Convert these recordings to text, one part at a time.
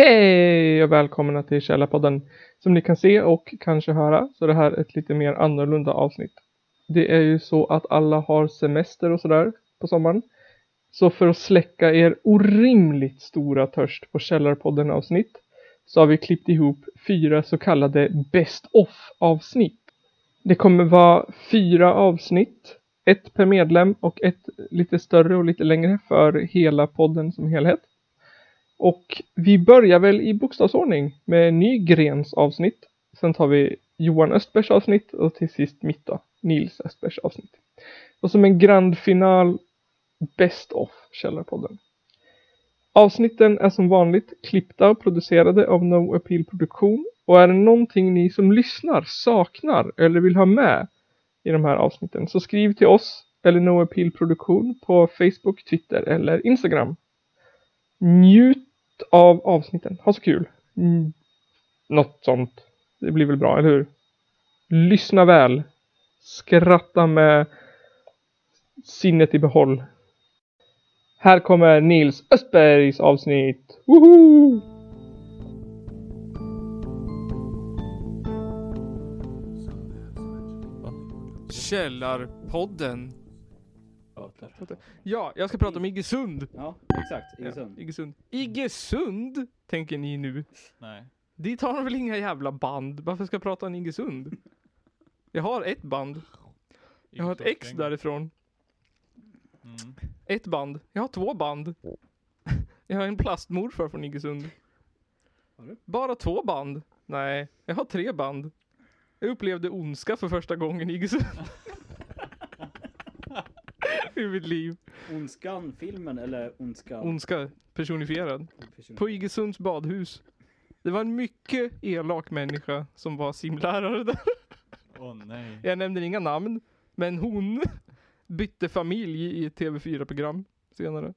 Hej och välkomna till Källarpodden. Som ni kan se och kanske höra så är det här ett lite mer annorlunda avsnitt. Det är ju så att alla har semester och sådär på sommaren. Så för att släcka er orimligt stora törst på Källarpodden avsnitt så har vi klippt ihop fyra så kallade Best of avsnitt. Det kommer vara fyra avsnitt, ett per medlem och ett lite större och lite längre för hela podden som helhet. Och vi börjar väl i bokstavsordning med Nygrens avsnitt. Sen tar vi Johan Östbergs avsnitt och till sist mitt då, Nils Östbergs avsnitt. Och som en grand final Best of Källarpodden. Avsnitten är som vanligt klippta och producerade av No Appeal Produktion och är det någonting ni som lyssnar saknar eller vill ha med i de här avsnitten så skriv till oss eller No Appeal Produktion på Facebook, Twitter eller Instagram. Njut av avsnitten. Ha så kul. Mm. Något sånt. Det blir väl bra, eller hur? Lyssna väl. Skratta med sinnet i behåll. Här kommer Nils Östbergs avsnitt. Woho! Källarpodden. Ja, jag ska prata om Iggesund. Ja, exakt. Iggesund. Ja, Iggesund. Iggesund, tänker ni nu. Nej. Dit har de väl inga jävla band? Varför ska jag prata om Iggesund? Jag har ett band. Jag har ett ex därifrån. Mm. Ett band. Jag har två band. Jag har en plastmorfar från Iggesund. Har du? Bara två band? Nej, jag har tre band. Jag upplevde ondska för första gången i Iggesund. I mitt liv. Ondskan, filmen eller Ondskan? Ondska personifierad. På Iggesunds badhus. Det var en mycket elak människa som var simlärare där. Åh nej. Jag nämner inga namn, men hon bytte familj i ett TV4-program senare.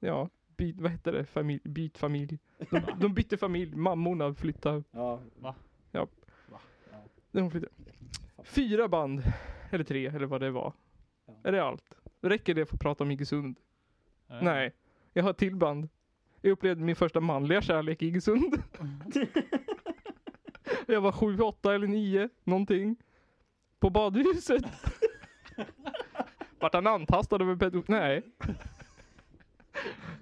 Ja, byt, vad hette det? Familj, byt familj. De, de bytte familj, mammorna flyttade. Ja. Va? Ja. Ja. När hon flyttade. Fyra band, eller tre, eller vad det var. Ja. Är det allt? Räcker det för att prata om Iggesund? Nej, jag har ett till band. Jag upplevde min första manliga kärlek i Iggesund. jag var sju, åtta eller nio, någonting. På badhuset. Vart han antastad av en pedo... Nej.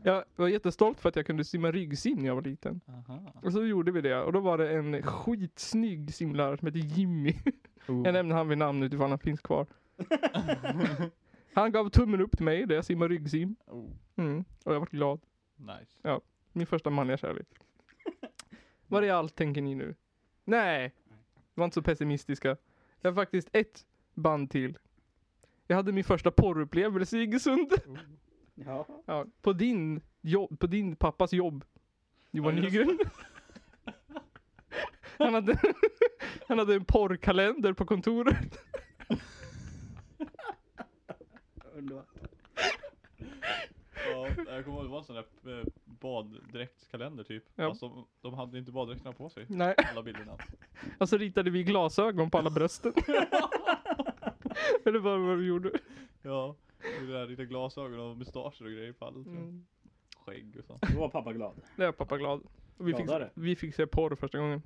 Jag var jättestolt för att jag kunde simma ryggsim när jag var liten. Aha. Och så gjorde vi det. Och då var det en skitsnygg simlärare som hette Jimmy. Oh. Jag nämner han vid namn utifrån han finns kvar. Han gav tummen upp till mig där jag simmade ryggsim. Oh. Mm. Och jag var glad. Nice. Min första manliga kärlek. Vad är allt tänker ni nu? Nej! Var inte så pessimistiska. Jag har faktiskt ett band till. Jag hade min första porrupplevelse i Iggesund. Ja. Ja, på din jobb, på din pappas jobb. Johan Ja, Nygren. Han hade, han hade en porrkalender på kontoret. Underbart. Ja, jag kommer ihåg det var en sån där eh, baddräktskalender typ. Ja. Alltså, de hade inte baddräkterna på sig. Nej, Alla bilderna. och så ritade vi glasögon på alla brösten. Eller vad vad vi gjorde. Ja. Där lite glasögon och mustascher och grejer på allt. Mm. Skägg och sånt. Då var pappa glad. Det är pappa glad. Och vi, fick, vi fick se porr första gången.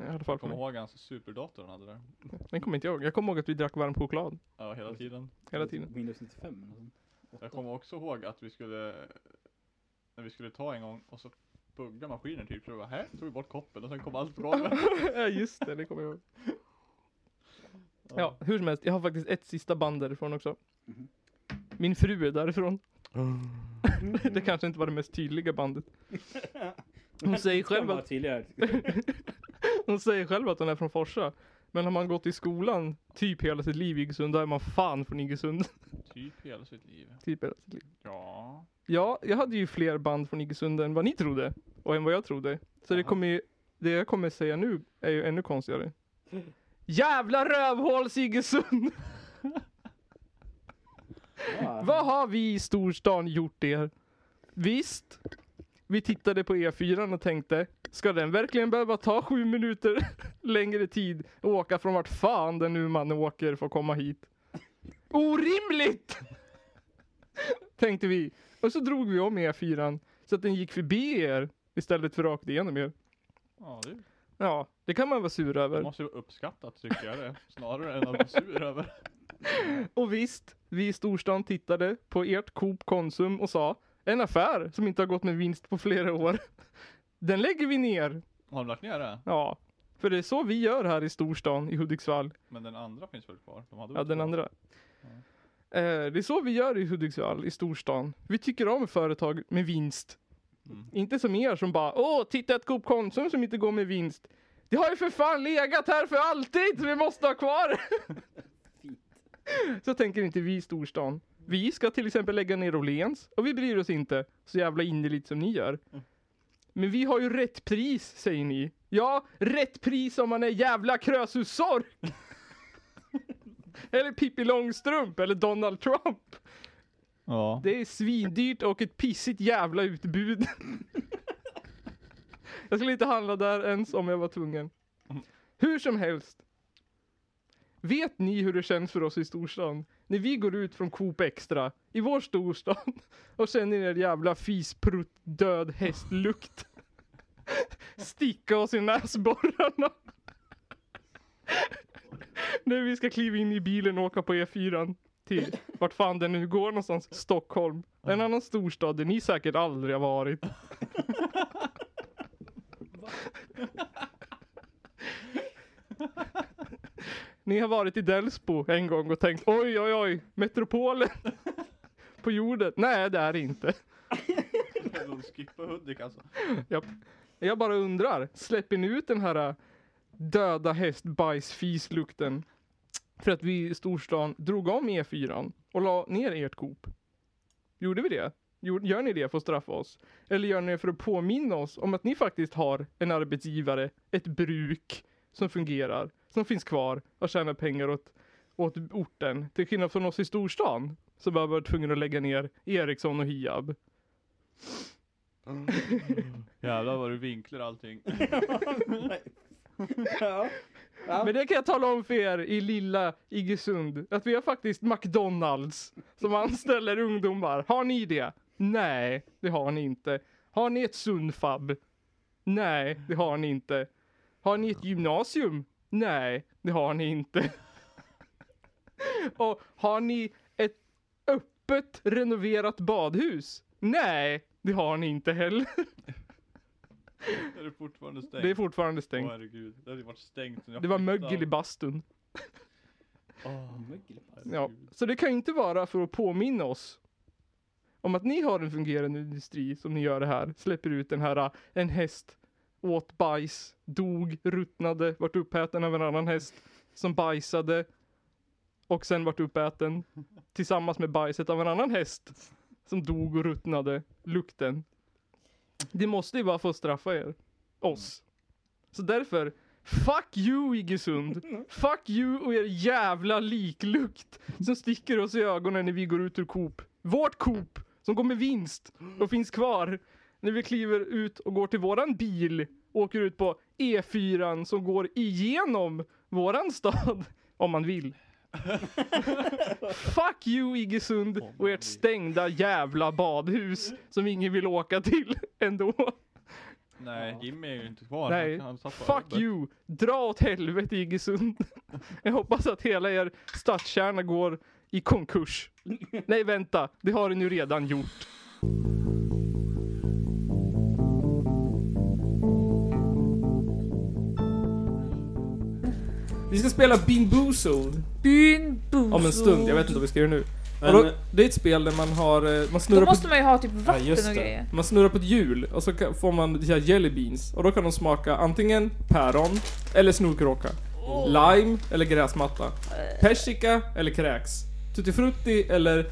I alla fall Jag för kommer ihåg hans superdator han hade där. Den kommer inte jag ihåg. Jag kommer ihåg att vi drack varm choklad Ja, hela tiden. hela tiden. Windows 95 eller. Jag kommer också ihåg att vi skulle, när vi skulle ta en gång och så buggade maskinen typ. Så bara, här tog vi bort koppen och sen kom allt golvet. ja just det, det kommer jag ihåg. Ja, hur som helst. Jag har faktiskt ett sista band därifrån också. Mhm. Min fru är därifrån. det kanske inte var det mest tydliga bandet. Hon säger själv att, hon säger själv att hon är från Forsa. Men har man gått i skolan typ hela sitt liv i Iggesund, då är man fan från Iggesund. Typ hela sitt liv. typ hela sitt liv. Ja. Ja, jag hade ju fler band från Iggesund än vad ni trodde. Och än vad jag trodde. Så det Jaha. kommer ju, det jag kommer säga nu är ju ännu konstigare. Jävla rövhåls Iggesund! Ja. Vad har vi i storstan gjort er? Visst, vi tittade på E4 och tänkte, ska den verkligen behöva ta sju minuter längre tid och åka från vart fan den nu man åker för att komma hit? Orimligt! Tänkte vi. Och så drog vi om E4 så att den gick förbi er istället för rakt igenom er. Ja, det, Ja, det kan man vara sur det över. måste ju vara uppskattat tycker jag det. Snarare än att vara sur över. Och visst, vi i storstan tittade på ert Coop Konsum och sa en affär som inte har gått med vinst på flera år. Den lägger vi ner. Har de lagt ner det? Ja, för det är så vi gör här i storstan i Hudiksvall. Men den andra finns väl kvar? De hade Ja, den andra. Eh, det är så vi gör i Hudiksvall, i storstan. Vi tycker om företag med vinst. Mm. Inte som er som bara åh, titta ett Coop Konsum som inte går med vinst. Det har ju för fan legat här för alltid så vi måste ha kvar. så tänker inte vi i storstan. Vi ska till exempel lägga ner Åhléns och vi bryr oss inte så jävla innerligt som ni gör. Men vi har ju rätt pris säger ni. Ja, rätt pris om man är jävla Krösus-Sork. Eller Pippi Långstrump eller Donald Trump. Ja. Det är svindyrt och ett pissigt jävla utbud. jag skulle inte handla där ens om jag var tvungen. Hur som helst. Vet ni hur det känns för oss i storstan? När vi går ut från Coop Extra i vår storstad och känner er jävla fisprutt död hästlukt. Sticka oss i näsborrarna. När vi ska kliva in i bilen och åka på E4 till vart fan den nu går någonstans, Stockholm. En annan storstad där ni säkert aldrig har varit. Ni har varit i Delsbo en gång och tänkt oj oj oj, metropolen på jorden. Nej det är det inte. De skippar Hudik alltså. Jag, jag bara undrar, släpper ni ut den här döda hästbajsfislukten? För att vi i storstan drog om E4 och la ner ert Coop. Gjorde vi det? Gör ni det för att straffa oss? Eller gör ni det för att påminna oss om att ni faktiskt har en arbetsgivare, ett bruk som fungerar, som finns kvar och tjänar pengar åt, åt orten. Till skillnad från oss i storstan som bara var tvungna att lägga ner Ericsson och Hiab. Jävlar vad du vinklar allting. ja. Ja. Men det kan jag tala om för er i lilla Iggesund. Att vi har faktiskt McDonalds som anställer ungdomar. Har ni det? Nej, det har ni inte. Har ni ett Sundfab? Nej, det har ni inte. Har ni ett gymnasium? Nej, det har ni inte. Och har ni ett öppet renoverat badhus? Nej, det har ni inte heller. Är det fortfarande stängt? Det är fortfarande Åh stängt. herregud, det hade varit stängt Det var mögel i bastun. Åh, Ja, herregud. så det kan ju inte vara för att påminna oss om att ni har en fungerande industri som ni gör det här. Släpper ut den här, äh, en häst åt bajs, dog, ruttnade, vart uppäten av en annan häst som bajsade och sen vart uppäten tillsammans med bajset av en annan häst som dog och ruttnade, lukten. Det måste ju bara få straffa er, oss. Så därför, fuck you Iggesund! Fuck you och er jävla liklukt som sticker oss i ögonen när vi går ut ur Coop. Vårt Coop som går med vinst och finns kvar när vi kliver ut och går till våran bil åker ut på E4 som går igenom våran stad om man vill. Fuck you Iggesund och ert stängda jävla badhus som ingen vill åka till ändå. Nej, Jimmy är ju inte kvar. Nej, fuck jobbet. you! Dra åt helvete Iggesund. Jag hoppas att hela er stadskärna går i konkurs. Nej vänta, det har den ju redan gjort. Vi ska spela Bean Boozled Byn om en stund. Jag vet inte vad vi ska göra nu. Men- och då, det är ett spel där man har, eh, man Då snurrar, på, måste man ju ha typ Ja, just vatten och det. grejer. man snurrar på ett hjul och så kan, får man här jelly beans. Och då kan de smaka antingen päron eller snorkråka. Lime eller gräsmatta. Persika eller kräks. Tutti frutti eller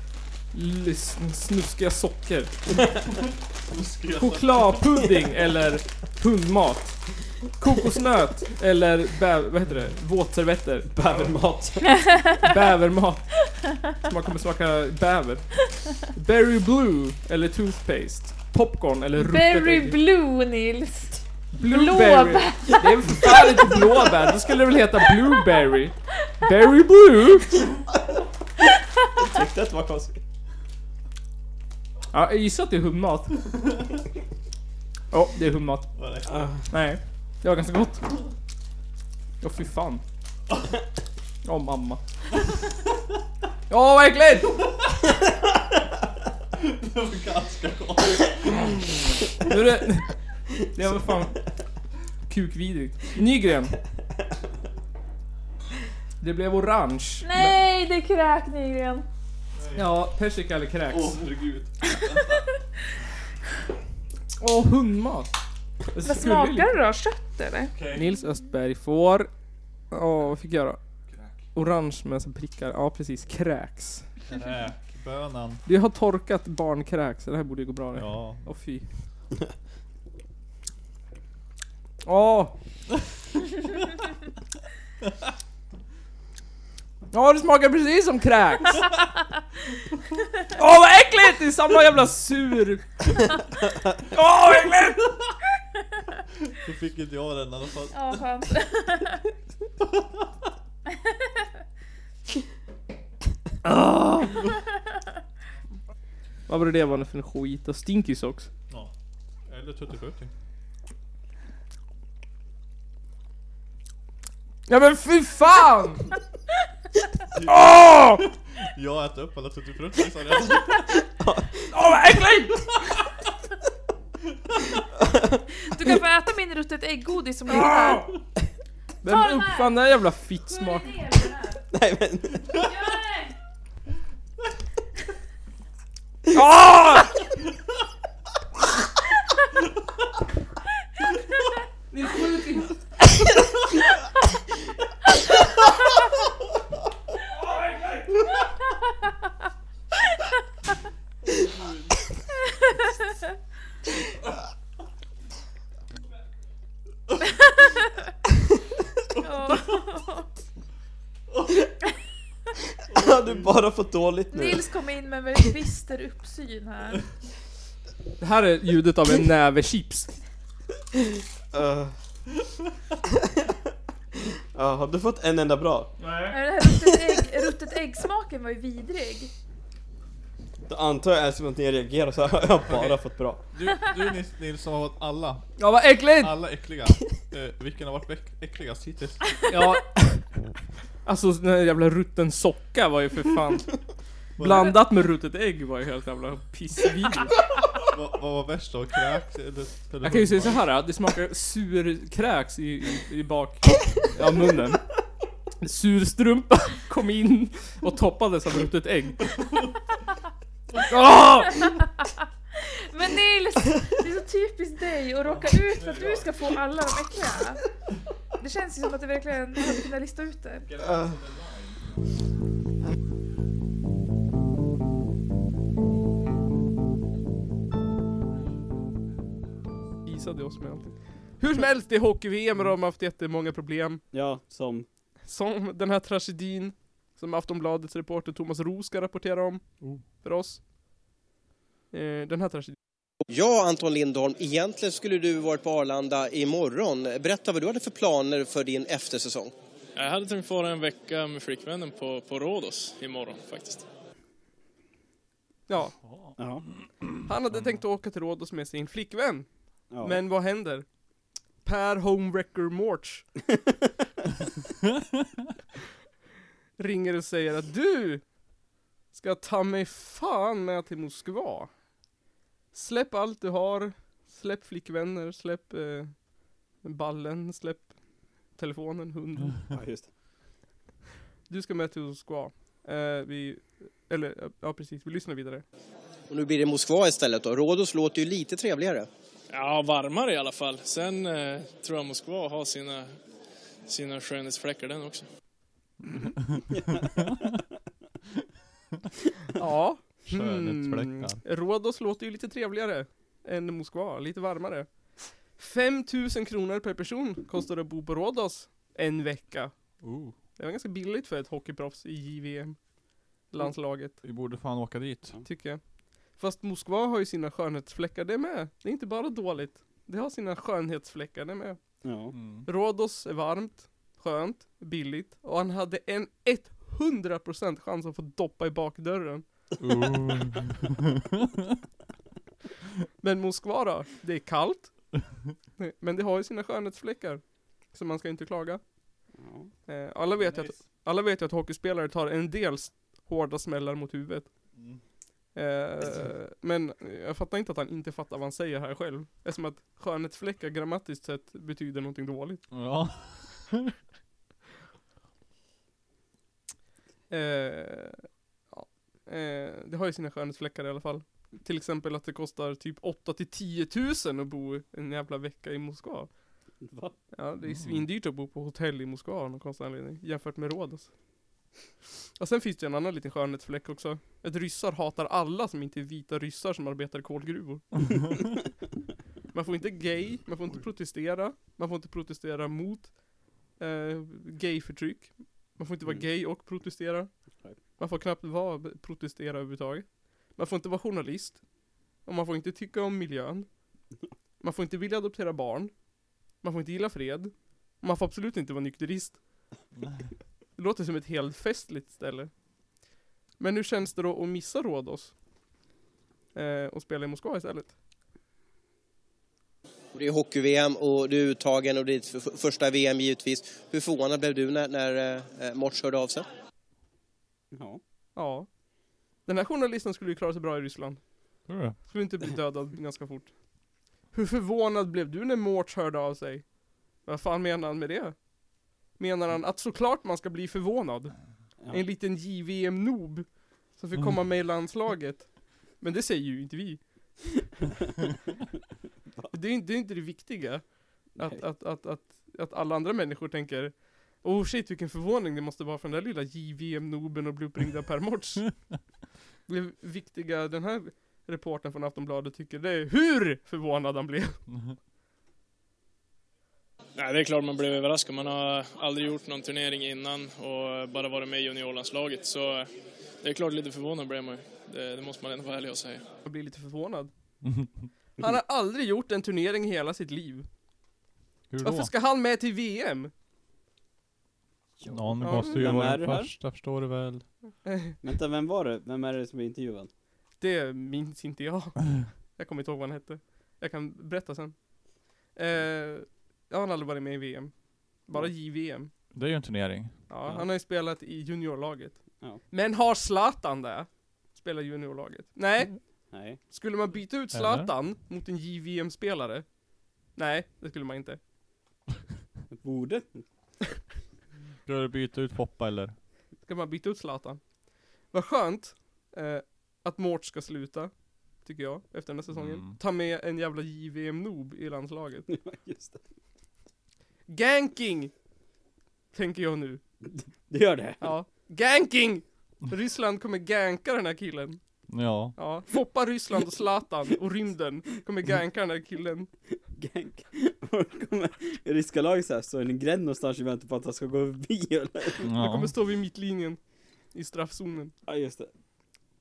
snuskiga socker. Chokladpudding eller hundmat. Kokosnöt eller bä, vad heter det? våtservetter. Bävermat. Bävermat. Man kommer smaka bäver. Berry blue eller toothpaste. Popcorn eller Berry ägg. blue Nils. Blueberry. blåbär. Det är för fan inte blåbär, då skulle det väl heta blueberry. Berry blue. Jag tyckte att det var konstigt. Ja, jag gissar att det är hundmat. Ja, det är det? Ah, Nej, det var ganska gott. Åh fy fan. Åh mamma. Ja, vad äckligt! Det var ganska gott. Nu är det... Det var fan kukvidrigt. Nygren. Det blev orange. Nej, det är kräk Nygren. Ja, persika eller kräks. Åh herregud. Åh, hundmat. Vad smakar det då? Kött eller? Nils Östberg får... Åh, vad fick jag då? Orange med så prickar. Ja, precis. Kräks. Kräkbönan. Vi har torkat barnkräks, det här borde ju gå bra det. Ja. Åh fy. Åh! Ja, det smakar precis som kräks! Åh vad äckligt! Det är samma jävla sur... Åh vad äckligt! Då fick inte jag den i alla fall. Ja, skönt. Vad var det det var för skit? Och stinky socks? Ja. Eller tuttifrutti. Ja men fy fan! Åh! Jag äter upp alla tuttifrutti sa jag. Åh vad äckligt! Du kan få äta min ruttet ägggodis som ligger här. Vem uppfann den här jävla fittsmak? nej men. Ah! Ni skjuter inte. Har du bara fått dåligt nu? Nils kom in med en väldigt bister uppsyn här. Det här är ljudet av en näve chips. Uh. Ja, har du fått en enda bra? Nej, Den här ruttet, ägg, ruttet äggsmaken var ju vidrig. Då antar jag att ni reagerar så har jag bara fått bra. Du, du Nils, Nils som har varit alla, Ja vad äckligt! alla äckliga. Eh, vilken har varit äck- äckligast hittills? Ja. Alltså den här jävla rutten socka var ju för fan Blandat med ruttet ägg var ju helt jävla pissvidrigt. Vad, vad var värst då? Kräks eller, eller Jag kan ju säga så här, det smakar surkräks i, i, i bak av munnen. Surstrumpa kom in och toppades av ruttet ägg. Men Nils, det är så typiskt dig att råka ut för att du ska få alla de äckliga. Det känns ju som att du verkligen hade kunnat lista ut det. Uh. Isade oss med allting. Hur som helst, det är hockey-VM och de har haft jättemånga problem. Ja, som... Som den här tragedin som Aftonbladets reporter Thomas Roos ska rapportera om Oh. för oss. Eh, den här tragedin. Ja, Anton Lindholm, egentligen skulle du varit på Arlanda imorgon. Berätta vad du hade för planer för din eftersäsong. Jag hade tänkt vara en vecka med flickvännen på, på Rhodos imorgon faktiskt. Ja, Ja. han hade tänkt åka till Rhodos med sin flickvän. ja. Men vad händer? Per Homewrecker Morch ringer och säger att du ska ta mig fan med till Moskva. Släpp allt du har, släpp flickvänner, släpp eh, ballen, släpp telefonen, hunden. ja, just det. Du ska med till Moskva. Eh, vi, eller ja precis, vi lyssnar vidare. Och nu blir det Moskva istället då. Rhodos låter ju lite trevligare. Ja, varmare i alla fall. Sen eh, tror jag Moskva har sina, sina skönhetsfläckar den också. Ja. Skönhetsfläckar. Rhodos låter ju lite trevligare än Moskva, lite varmare. 5000 kronor per person kostar det att bo på Rhodos en vecka. Oh, Det var ganska billigt för ett hockeyproffs i JVM. Landslaget, vi borde fan åka dit. tycker jag. Fast Moskva har ju sina skönhetsfläckar det med. Det är inte bara dåligt. Det har sina skönhetsfläckar det med. Ja. Mm. Rhodos är varmt, skönt, billigt och han hade en 100% chans att få doppa i bakdörren. Men Moskva då? Det är kallt, Men det har ju sina skönhetsfläckar. Så man ska inte klaga. Eh, alla, vet ju att, Nice. alla vet ju att hockeyspelare tar en del hårda smällar mot huvudet. Mm. Eh, men jag fattar inte att han inte fattar vad han säger här själv. Eftersom att skönhetsfläckar grammatiskt sett betyder någonting dåligt. Ja. Eh, ja. eh, det har ju sina skönhetsfläckar i alla fall. Till exempel att det kostar typ 8 till 10 tusen att bo en jävla vecka i Moskva. Va? Ja, det är Mm. svindyrt att bo på hotell i Moskva av någon konstig anledning. Jämfört med Rhodos. Och sen finns det en annan liten skönhetsfläck också. Att ryssar hatar alla som inte är vita ryssar som arbetar i kolgruvor. Man får inte gay, man får inte protestera, man får inte protestera mot eh, gayförtryck. Man får inte vara Mm. gay och protestera. Nej. Man får knappt vara, protestera överhuvudtaget. Man får inte vara journalist. Och man får inte tycka om miljön. Man får inte vilja adoptera barn. Man får inte gilla fred. Och man får absolut inte vara nykterist. Det låter som ett helt festligt ställe. Men hur känns det då att missa Rhodos? Eh, och spela i Moskva istället? Det är hockey-VM och du är uttagen och det är ditt första VM givetvis. Hur förvånad blev du när, när eh, Morts hörde av sig? Ja. Ja. Den här journalisten skulle ju klara sig bra i Ryssland. Skulle inte bli dödad ganska fort. Hur förvånad blev du när Mårts hörde av sig? Vad fan menar han med det? Menar han att såklart man ska bli förvånad? Ja. En liten JVM-noob som fick komma med i landslaget. Men det säger ju inte vi. det, är, inte- det är inte det viktiga. Att, att, att, att, att alla andra människor tänker Oh shit vilken förvåning det måste vara för den där lilla JVM-nooben att bli uppringd av Per Mårts. Det viktiga den här reportern från Aftonbladet tycker det är hur förvånad han blev. Nej, det är klart man blev överraskad. Man har aldrig gjort någon turnering innan och bara varit med i juniorlandslaget. Så det är klart lite förvånad blev man ju. det, det måste man ändå vara ärlig och säga. Jag blir lite förvånad. Han har aldrig gjort en turnering i hela sitt liv. Hur då? Varför ska han med till VM? Någon Ja, måste ju vem vara är den det här? första, förstår du väl? Vänta, vem var det? Vem är det som är intervjuad? Det minns inte jag. Jag kommer inte ihåg vad han hette. Jag kan berätta sen. Eh, jag har aldrig varit med i VM. Bara JVM. Det är ju en turnering. Ja, Ja. han har ju spelat i juniorlaget. Ja. Men har Zlatan det? Spelar juniorlaget? Nej. Nej. Skulle man byta ut Eller? Zlatan mot en JVM-spelare? Nej, det skulle man inte. Borde? Ska du byta ut Foppa eller? Ska man byta ut Zlatan? Vad skönt eh, att Mårts ska sluta, tycker jag, efter den här säsongen. Mm. Ta med en jävla JVM-noob i landslaget. Ja, just det. Ganking! Tänker jag nu. Det gör det? Ja. Ganking! Ryssland kommer ganka den här killen. Ja. Ja. Foppa Ryssland och Zlatan och rymden kommer ganka den här killen. Gank. Kommer i ryska laget såhär, står en gränd någonstans och väntar på att han ska gå förbi eller? Han kommer ja. stå vid mittlinjen. I straffzonen. Ja just det.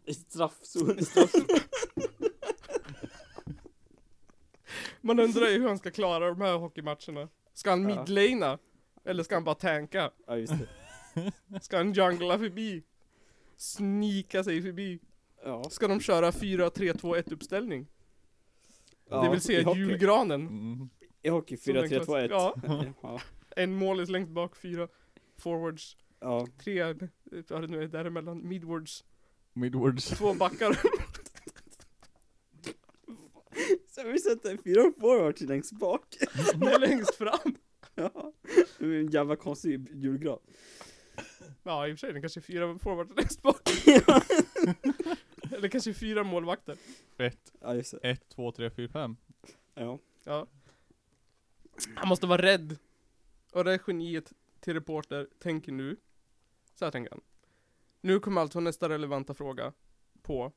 I straffzon. Man undrar ju hur han ska klara de här hockeymatcherna. Ska han Ja. midlana? Eller ska han bara tanka? Ja just det. Ska han jungla förbi? Snika sig förbi? Ja. Ska de köra 4-3-2-1 uppställning? ja det vill säga julgranen. Mm. I hockey, Som den 4-3-2-1. klass- Ja, ja. en målis längst bak, fyra forwards, Ja. tre, eh, vad det nu är däremellan, midwards, Midwards. två backar. Så vi sätter fyra forwards längst bak. Nej, längst fram. Ja. Det är en jävla konstig julgran. Ja, i och för sig, den kanske är fyra forwards längst bak. Eller kanske fyra målvakter. Ett, Ja just det. ett, två, tre, fyra, fem. Ja. Ja. Han måste vara rädd. Och det geniet till reporter tänker nu. Så här tänker han. Nu kommer alltså nästa relevanta fråga på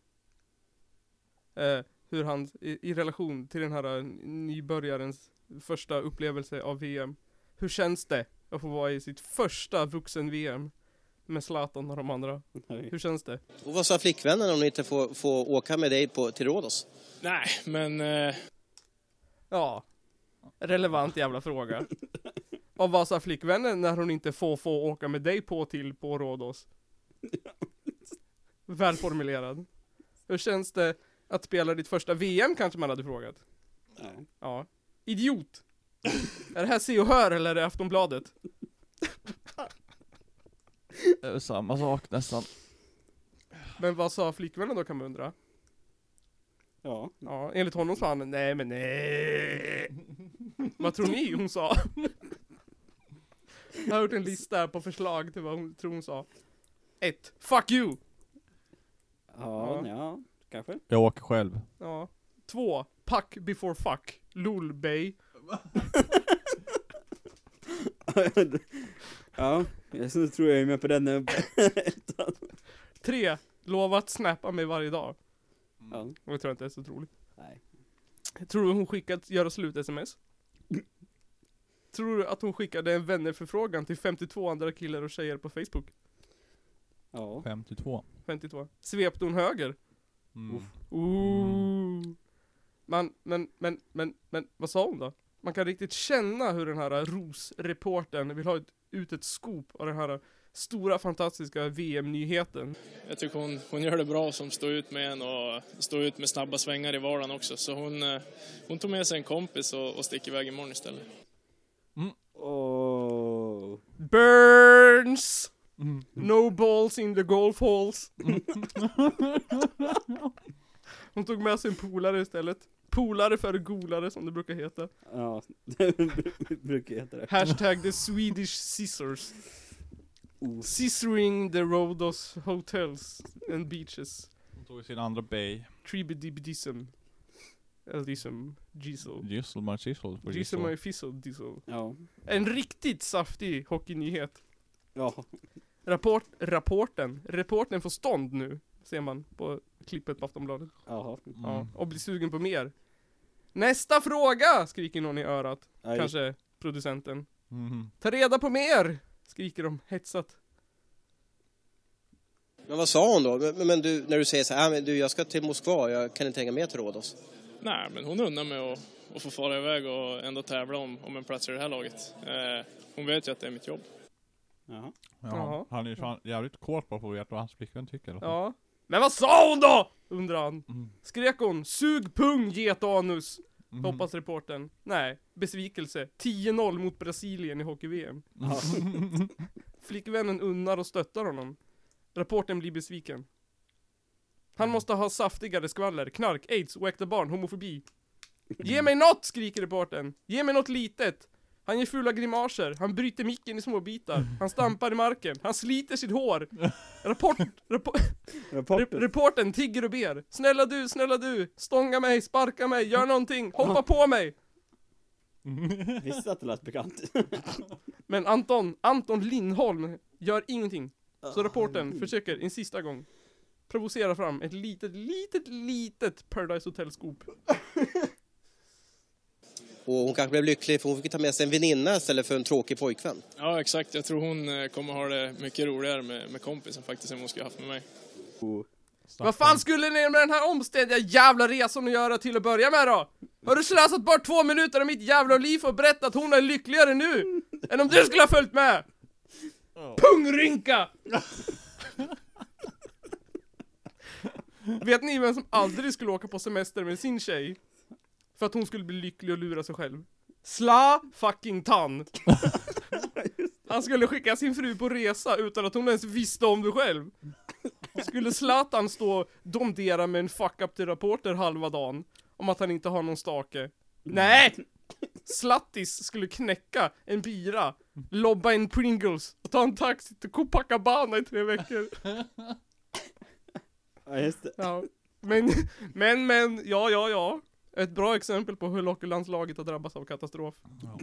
eh, hur han i, i relation till den här eh, nybörjarens första upplevelse av VM. Hur känns det att få vara i sitt första vuxen-VM med Zlatan och de andra? Hur känns det? Och vad sa flickvännen om ni inte får, får åka med dig på, till Rhodos? Nej, men eh, Ja, relevant jävla fråga. Och vad sa flickvännen när hon inte får få åka med dig på till på Rhodos? Välformulerad. Hur känns det att spela ditt första VM kanske man hade frågat? Ja. Ja. Idiot! är det här Se och Hör eller är det Aftonbladet? Samma sak nästan. Men vad sa flickvännen då kan man undra? Ja. Ja, enligt honom sa han nej men nej. vad tror ni hon sa? Jag har gjort en lista på förslag till vad hon tror hon sa. 1. Fuck you! Ja, ja, kanske. Jag åker själv. Ja. 2. Puck before fuck. Lol bay. ja, jag så tror jag är med på den. nu. 3. Lova att snappa mig varje dag. ja. Och jag tror inte det är så troligt. Nej. Tror du hon skickat göra slut-sms? Tror du att hon skickade en vännerförfrågan till 52 andra killar och tjejer på Facebook? Ja. 52. 52. Svepte hon höger? Mm. Ooh. Man, men, men, men, men, vad sa hon då? Man kan riktigt känna hur den här Ros-reportern vill ha ett, ut ett scoop av den här stora fantastiska VM-nyheten. Jag tycker hon, hon gör det bra som står ut med en och står ut med snabba svängar i vardagen också. Så hon, eh, hon tog med sig en kompis och, och sticker iväg imorgon istället. Åh. Burns! No balls in the golf halls. Hon tog med sig en polare istället. Polare för golare som det brukar heta. Ja, det brukar heta det. Hashtag the Swedish scissors. Oh. Scissoring the Rhodos hotels and beaches. Hon tog sin andra bay. Tribidibidism. Eldism. Gisel. Gissel, my Gisel gissel. my fizzle diesel. Ja. En riktigt saftig hockeynyhet. Ja. Rapport, rapporten. Reporten får stånd nu. Ser man på klippet på Aftonbladet. Jaha. Ja, Mm. och blir sugen på mer. Nästa fråga! Skriker någon i örat. Nej. Kanske producenten. Mhm. Ta reda på mer! Skriker de hetsat. Men vad sa hon då? Men, men du, när du säger så här, "Ah, men du, jag ska till Moskva, jag kan inte hänga med till Rhodos. Nej, men hon undrar mig att, att få fara iväg och ändå tävla om, om en plats i det här laget. Eh, hon vet ju att det är mitt jobb. Jaha. Ja, Jaha. han är ju jävligt kåt på att få veta vad hans flickvän tycker. Ja. Men vad sa hon då? Undrar han. Mm. Skrek hon 'Sug pung getanus' Mhm. Hoppas reporten. Nej, besvikelse. 10-0 mot Brasilien i hockey-VM. Ja. Flickvännen unnar och stöttar honom. Rapporten blir besviken. Han måste ha saftigare skvaller, knark, aids, oäkta barn, homofobi. Ge mig något! skriker reporten. Ge mig något litet. Han ger fula grimaser, han bryter micken i små bitar. han stampar i marken, han sliter sitt hår. Rapport, Rapporten. reporten tigger och ber. Snälla du, snälla du, stånga mig, sparka mig, gör någonting, hoppa på mig. Visste att det lät bekant. Men Anton, Anton Lindholm gör ingenting. Så reporten försöker en sista gång provocera fram ett litet, litet, litet Paradise Hotel-scoop. Och hon kanske blev lycklig för hon fick ta med sig en väninna istället för en tråkig pojkvän. Ja, exakt. Jag tror hon eh, kommer ha det mycket roligare med, med kompisen faktiskt än hon skulle haft med mig. Vad fan skulle ni med den här omständiga jävla resan att göra till att börja med då? Har du slösat bort två minuter av mitt jävla liv för att berätta att hon är lyckligare nu? än om du skulle ha följt med? Pungrynka! Vet ni vem som aldrig skulle åka på semester med sin tjej? För att hon skulle bli lycklig och lura sig själv? Sla fucking Tan! Han skulle skicka sin fru på resa utan att hon ens visste om det själv. Skulle Zlatan stå och domdera med en fuck up till reporter halva dagen om att han inte har någon stake? Nej! Slattis skulle knäcka en bira, lobba en Pringles och ta en taxi till Copacabana i tre veckor. Ja, just det. Ja. Men, men, men, ja, ja, ja. Ett bra exempel på hur hockeylandslaget har drabbats av katastrof. Ja.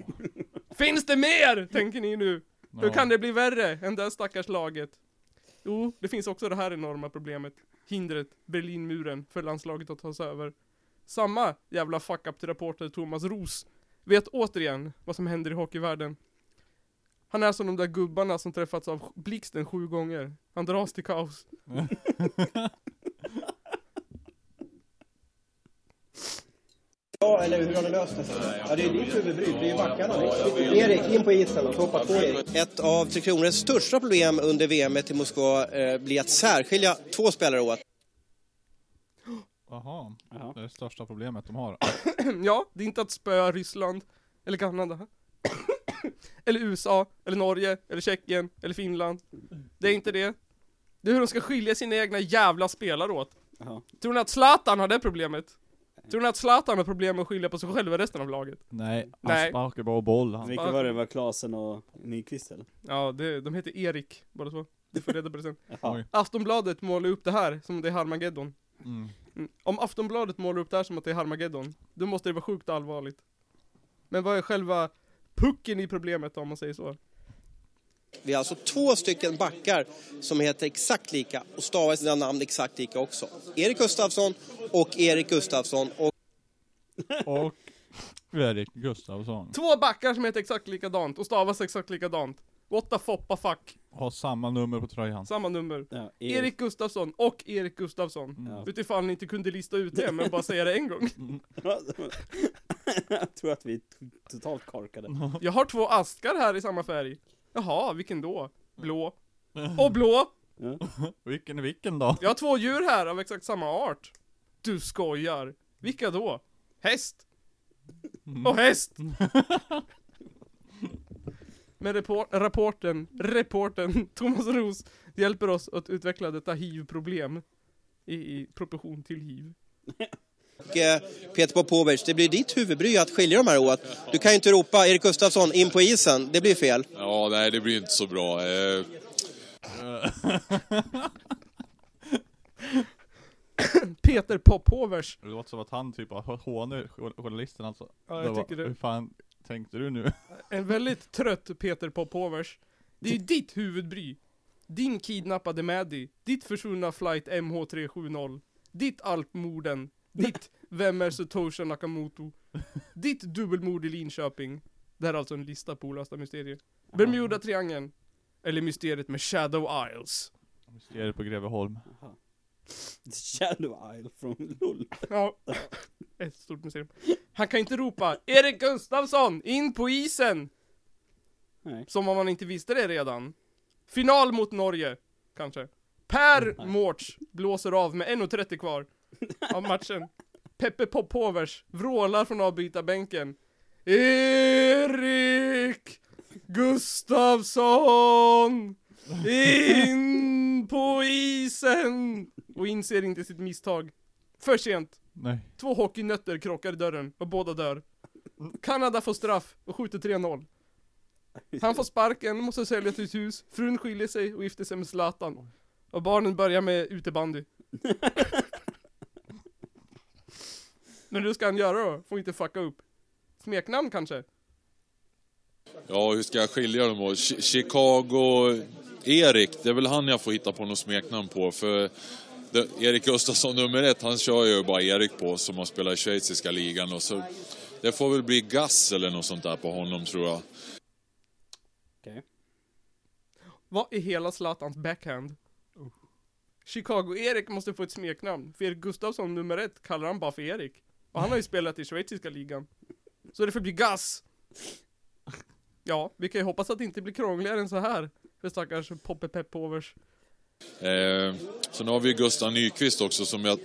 Finns det mer? Tänker ni nu? Hur Ja. kan det bli värre än det stackars laget? Jo, det finns också det här enorma problemet. Hindret, Berlinmuren, för landslaget att ta sig över. Samma jävla fuck up till reporter Thomas Ros vet återigen vad som händer i hockeyvärlden. Han är som de där gubbarna som träffats av blixten sju gånger. Han dras till kaos. Ja, eller hur har du löst det? Ja, det är ditt huvudbry. Det är ju backarna. Erik, in på isen och hoppa på Erik. Ett av Tre Kronors största problem under VM i Moskva eh, blir att särskilja två spelare åt. Jaha, det är det största problemet de har. ja, det är inte att spöa Ryssland, eller Kanada. eller USA, eller Norge, eller Tjeckien, eller Finland. Det är inte det. Det är hur de ska skilja sina egna jävla spelare åt. Jaha. Tror ni att Zlatan har det problemet? Tror ni att Zlatan har problem med att skilja på sig själv och resten av laget? Nej, han Nej. sparkar bara boll han. Vilka var det? Var Klasen och Nyqvist eller? Ja, det, de heter Erik, båda två. Du får reda på det sen. Jaha. Aftonbladet målar upp det här som det är Harmageddon. Mm. Mm. Om Aftonbladet målar upp det här som att det är Harmageddon, då måste det vara sjukt allvarligt. Men vad är själva pucken i problemet om man säger så? Vi har alltså två stycken backar som heter exakt lika och stavar sina namn exakt lika också. Erik Gustafsson och Erik Gustafsson. Och Och Erik Gustafsson Två backar som heter exakt likadant och stavas exakt likadant. What the foppa fuck. har samma nummer på tröjan. Samma nummer. Ja, Erik Gustafsson och Erik Gustafsson. Ja. Vet ifall ni inte kunde lista ut det, men bara säga det en gång. jag tror att vi är totalt korkade. Jag har två askar här i samma färg. Jaha, vilken då? Blå. Och blå! Vilken är vilken då? Jag har två djur här av exakt samma art. Du skojar. Vilka då? Häst. Och häst! Men repor- rapporten, reporten Thomas Ros hjälper oss att utveckla detta hiv-problem i, i proportion till hiv. Och eh, Peter Popovic, det blir ditt huvudbry att skilja de här åt. Du kan ju inte ropa Erik Gustafsson in på isen, det blir fel. Ja, nej det blir inte så bra. Eh, Peter Popovers. Det låter som att han typ har hånar journalisten alltså. Ja, jag tycker bara, det. Hur fan tänkte du nu? En väldigt trött Peter Popovers. Det är ju ditt huvudbry. Din kidnappade Maddie. Ditt försvunna flight MH370. Ditt alpmorden. Ditt Vem är Satoshi Nakamoto? Ditt dubbelmord i Linköping. Det här är alltså en lista på olösta mysterier. Bermuda-triangeln. Eller mysteriet med Shadow Isles. Mysteriet på Greveholm. The Shadow Isle från LOL. Ja. Ett stort museum. Han kan inte ropa 'Erik Gustafsson, in på isen!' Nej. Som om man inte visste det redan. Final mot Norge, kanske. Per. Mårts blåser av med 1.30 kvar av matchen. Peppe Popovers vrålar från avbytarbänken. Erik Gustafsson! In på isen! Och inser inte sitt misstag. För sent. Nej. Två hockeynötter krockar i dörren och båda dör. Kanada får straff och skjuter 3-0. Han får sparken, måste sälja sitt hus, frun skiljer sig och gifter sig med Zlatan. Och barnen börjar med utebandy. Men hur ska han göra då? Får inte fucka upp. Smeknamn kanske? ja, hur ska jag skilja dem åt? Chi- Chicago Erik, det är väl han jag får hitta på något smeknamn på. För det, Erik Gustafsson nummer ett, han kör ju bara Erik på som har spelat i schweiziska ligan. Och så, det får väl bli Gass eller något sånt där på honom tror jag. Okej. Vad är hela Zlatans backhand? Chicago-Erik måste få ett smeknamn, för Erik Gustafsson nummer ett kallar han bara för Erik. Och han har ju spelat i schweiziska ligan. Så det får bli Gas. Ja, vi kan ju hoppas att det inte blir krångligare än så här. För stackars Poppe Peppovers. Eh, sen har vi ju Gustav Nyqvist också som jag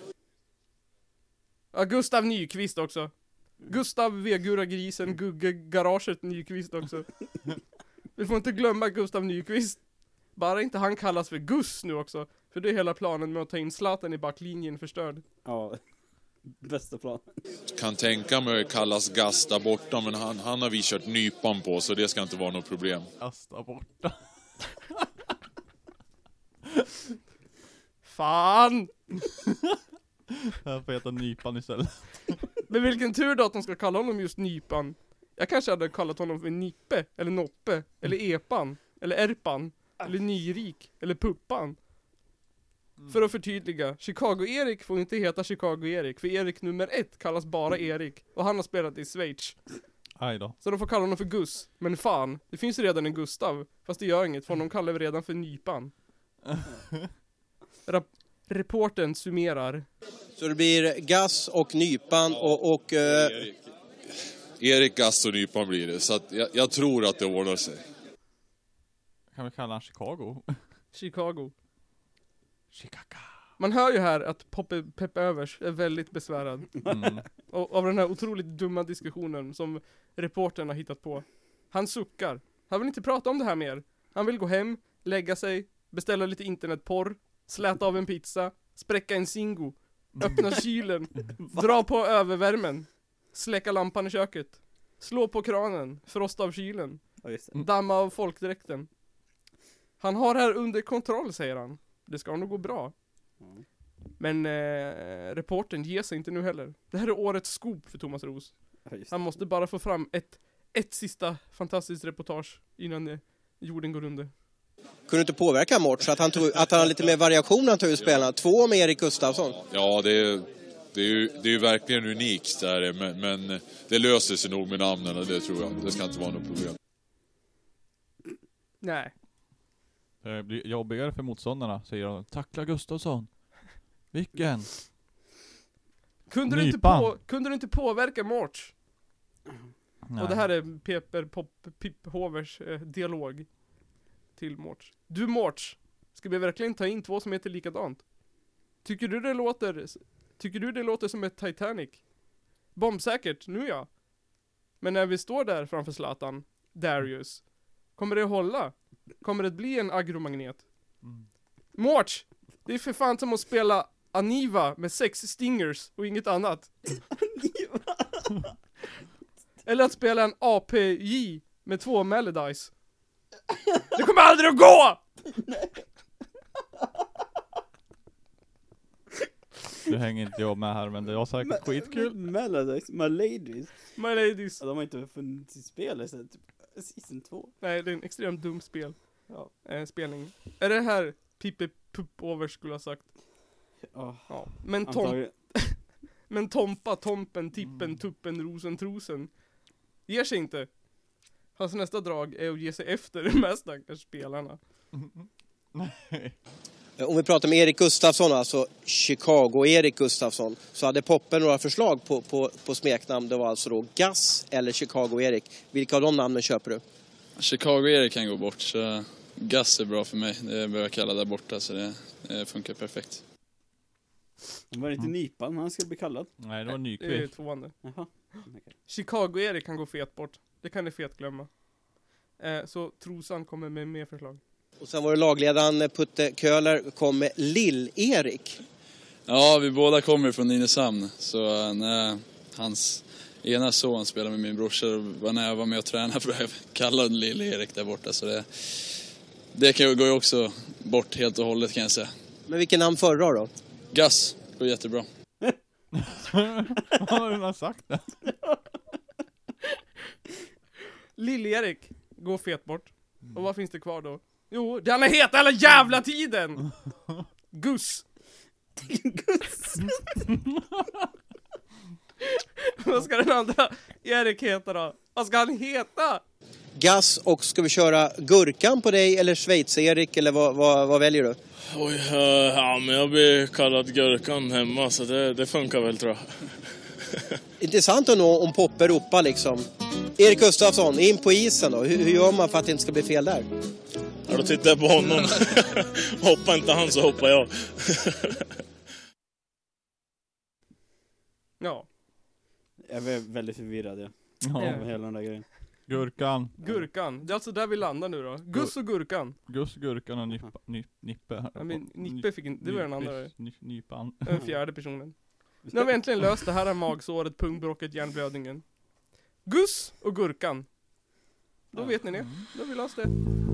Ja, Gustav Nyqvist också. Gustav Vegura Grisen, Gugge Garaget Nyqvist också. Vi får inte glömma Gustav Nyqvist. Bara inte han kallas för Gus nu också. För det är hela planen med att ta in Zlatan i backlinjen förstörd. Ja. Bästa plan. kan tänka mig kallas Gass där borta, men han, han har vi kört nypan på så det ska inte vara något problem. Kasta borta. Fan! Jag får heta Nypan istället. Men vilken tur då att de ska kalla honom just Nypan. Jag kanske hade kallat honom för Nippe, eller Noppe, eller Epan, eller Erpan, eller Nyrik, eller Puppan. För att förtydliga, Chicago-Erik får inte heta Chicago-Erik, för Erik nummer ett kallas bara Erik, och han har spelat i Schweiz. Aj då. Så de får kalla honom för Gus. Men fan, det finns ju redan en Gustav, fast det gör inget, för honom kallar vi redan för Nypan. Rap reporten summerar. Så det blir Gass och Nypan och, och eh, Erik Gass och nypan blir det, så att jag, jag tror att det ordnar sig. Kan vi kalla han Chicago? Chicago. Chicago. Man hör ju här att Poppe, Peppe Övers är väldigt besvärad. Mm. Och, av den här otroligt dumma diskussionen som reportern har hittat på. Han suckar. Han vill inte prata om det här mer. Han vill gå hem, lägga sig, beställa lite internetporr, släta av en pizza, spräcka en Zingo, öppna kylen, dra på övervärmen, släcka lampan i köket, slå på kranen, frosta av kylen, damma av folkdräkten. Han har det här under kontroll säger han. Det ska nog gå bra. Mm. Men eh, reporten ger sig inte nu heller. Det här är årets scoop för Thomas Ros. Ja, det. Han måste bara få fram ett, ett sista fantastiskt reportage innan eh, jorden går under. Kunde inte påverka Mort så att han, tog, att han har lite mer variation han tog ut spelarna. Två med Erik Gustafsson. Ja, det är, det är, ju, det är ju verkligen unikt där, men, men det löser sig nog med namnen och det tror jag. Det ska inte vara något problem. Nej. Det blir jobbigare för motståndarna, säger de. Tackla Gustafsson. Vilken? Kunde du, inte Nypan. på, kunde du inte påverka Morts? Och det här är Peper Pop Pip Hovers eh, dialog till Morts. Du Morts, ska vi verkligen ta in två som heter likadant? Tycker du det låter, tycker du det låter som ett Titanic? Bombsäkert, nu ja. Men när vi står där framför Zlatan, Darius, kommer det hålla? Kommer det bli en agromagnet? Mm. Morts! Det är för fan som att spela Aniva med sex stingers och inget annat. Eller att spela en APJ med två melodies. Det kommer aldrig att gå! Nu hänger inte jag med här men det var säkert skitkul. Melodies, My Ladies. My ladies. Ja, de har inte funnits i spelet sen typ season 2. Nej, det är en extremt dum spel. Ja. Eh, spelning. Är det här Pippe Pupp Over skulle ha sagt? Ja, Ja. Men, tom, men Tompa, Tompen, Tippen, Tuppen, Rosen, Trosen. Ger sig inte. Hans nästa drag är att ge sig efter de här stackars spelarna. Om vi pratar med Erik Gustafsson, alltså Chicago-Erik Gustafsson, så hade Poppe några förslag på, på, på smeknamn. Det var alltså då Gas eller Chicago-Erik. Vilka av de namnen köper du? Chicago-Erik kan gå bort, så Gus är bra för mig. Det behöver jag kalla där borta, så det, det funkar perfekt. Var det inte Nypan han skulle bli kallad? Nej, det var Det är Nyqvist. tvåande. Jaha. Chicago-Erik kan gå fet bort. Det kan ni fet glömma. Eh, så Trosan kommer med mer förslag. Och sen var det lagledaren Putte Köhler kom med Lill-Erik. Ja, vi båda kommer från Nynäshamn, så eh, när hans ena son spelade med min brorsa, och när jag var med och tränade blev jag kallad Lill-Erik där borta, så det, det kan, går ju också bort helt och hållet kan jag säga. Men vilken namn föredrar då? Gus, går jättebra. Har du redan sagt det? Lill-Erik går fet bort. Och vad finns det kvar då? Jo, det han har hetat hela jävla tiden! Gus. Gus. vad ska den andra Erik heta då? Vad ska han heta? Gas och ska vi köra Gurkan på dig eller Schweiz-Erik eller vad, vad, vad väljer du? Oj, eh, ja men jag blir kallad Gurkan hemma så det, det funkar väl tror jag. Intressant att nå om Poppe ropar liksom. Erik Gustafsson, in på isen då. Hur, hur gör man för att det inte ska bli fel där? Ja, då tittar jag på honom. hoppar inte han så hoppar jag. Ja, Jag är väldigt förvirrad ja. Ja. Med hela den där grejen. Gurkan. Gurkan. Det är alltså där vi landar nu då. Gus och Gurkan. Gus, Gurkan och Nippa, Nip, Nippe. Ja, men Nippe fick inte, det var den andra. Nypan. Den fjärde personen. Nu har vi äntligen löst det här är magsåret, pungbråcket, hjärnblödningen. Gus och Gurkan. Då vet ni det. Då har vi löst det.